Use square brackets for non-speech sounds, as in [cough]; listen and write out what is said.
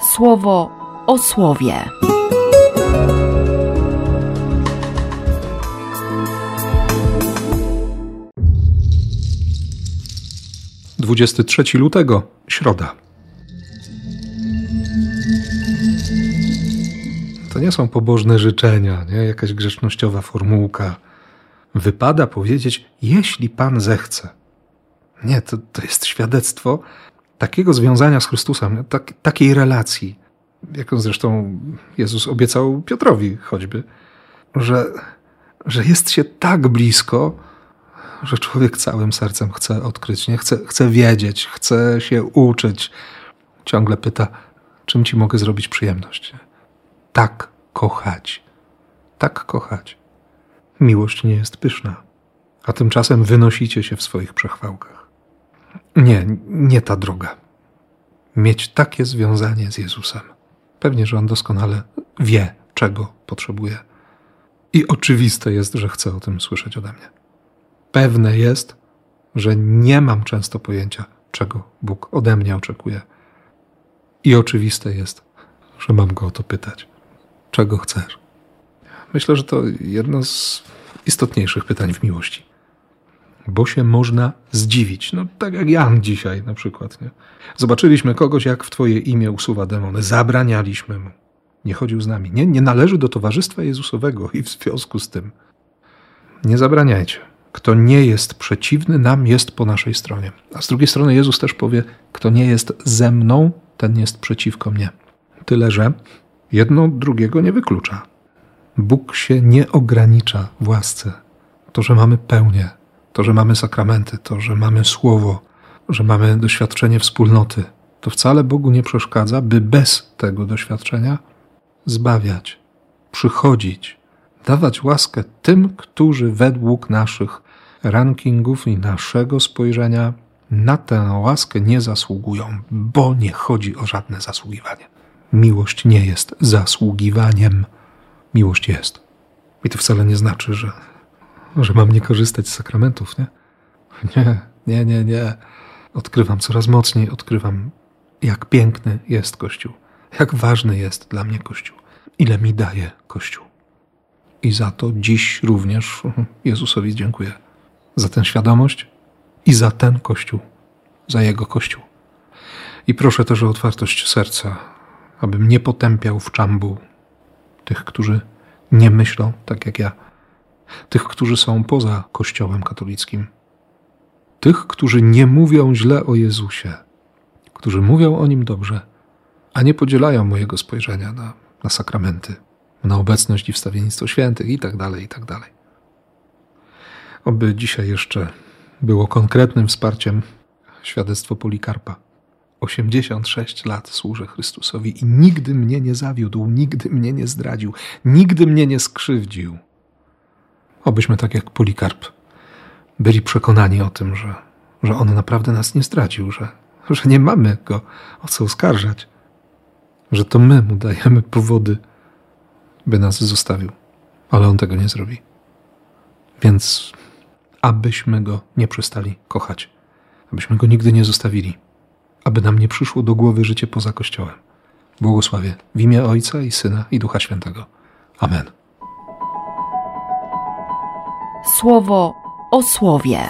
słowo o słowie. Dwudziesty trzeci lutego, środa. To nie są pobożne życzenia, nie? jakaś grzecznościowa formułka. Wypada powiedzieć, jeśli Pan zechce. Nie, to, to jest świadectwo takiego związania z Chrystusem, tak, takiej relacji, jaką zresztą Jezus obiecał Piotrowi choćby, że, że jest się tak blisko, że człowiek całym sercem chce odkryć, nie? Chce, chce wiedzieć, chce się uczyć. Ciągle pyta, czym ci mogę zrobić przyjemność. Tak kochać. Tak kochać. Miłość nie jest pyszna, a tymczasem wynosicie się w swoich przechwałkach. Nie, nie ta droga. Mieć takie związanie z Jezusem. Pewnie, że On doskonale wie, czego potrzebuje. I oczywiste jest, że chce o tym słyszeć ode mnie. Pewne jest, że nie mam często pojęcia, czego Bóg ode mnie oczekuje. I oczywiste jest, że mam go o to pytać. Czego chcesz? Myślę, że to jedno z istotniejszych pytań w miłości bo się można zdziwić. No tak jak Jan dzisiaj na przykład. Nie? Zobaczyliśmy kogoś, jak w Twoje imię usuwa demony. Zabranialiśmy mu. Nie chodził z nami. Nie, nie należy do towarzystwa Jezusowego i w związku z tym nie zabraniajcie. Kto nie jest przeciwny nam, jest po naszej stronie. A z drugiej strony Jezus też powie, kto nie jest ze mną, ten jest przeciwko mnie. Tyle, że jedno drugiego nie wyklucza. Bóg się nie ogranicza w łasce. To, że mamy pełnię, to, że mamy sakramenty, to, że mamy słowo, że mamy doświadczenie wspólnoty, to wcale Bogu nie przeszkadza, by bez tego doświadczenia zbawiać, przychodzić, dawać łaskę tym, którzy według naszych rankingów i naszego spojrzenia na tę łaskę nie zasługują, bo nie chodzi o żadne zasługiwanie. Miłość nie jest zasługiwaniem, miłość jest. I to wcale nie znaczy, że że mam nie korzystać z sakramentów, nie? [laughs] Nie, nie, nie, nie. Odkrywam coraz mocniej, odkrywam, jak piękny jest Kościół, jak ważny jest dla mnie Kościół, ile mi daje Kościół. I za to dziś również [laughs] Jezusowi dziękuję. Za tę świadomość i za ten Kościół, za Jego Kościół. I proszę też o otwartość serca, abym nie potępiał w czambu tych, którzy nie myślą tak jak ja tych, którzy są poza Kościołem katolickim, tych, którzy nie mówią źle o Jezusie, którzy mówią o nim dobrze, a nie podzielają mojego spojrzenia na, na sakramenty, na obecność i wstawiennictwo świętych itd., tak itd. Tak Oby dzisiaj jeszcze było konkretnym wsparciem świadectwo Polikarpa. 86 lat służę Chrystusowi i nigdy mnie nie zawiódł, nigdy mnie nie zdradził, nigdy mnie nie skrzywdził. Obyśmy tak jak Polikarp byli przekonani o tym, że, że on naprawdę nas nie zdradził, że, że nie mamy go o co oskarżać, że to my mu dajemy powody, by nas zostawił, ale on tego nie zrobi. Więc abyśmy go nie przestali kochać, abyśmy go nigdy nie zostawili, aby nam nie przyszło do głowy życie poza Kościołem. Błogosławię w imię Ojca i Syna i Ducha Świętego. Amen. Słowo o słowie.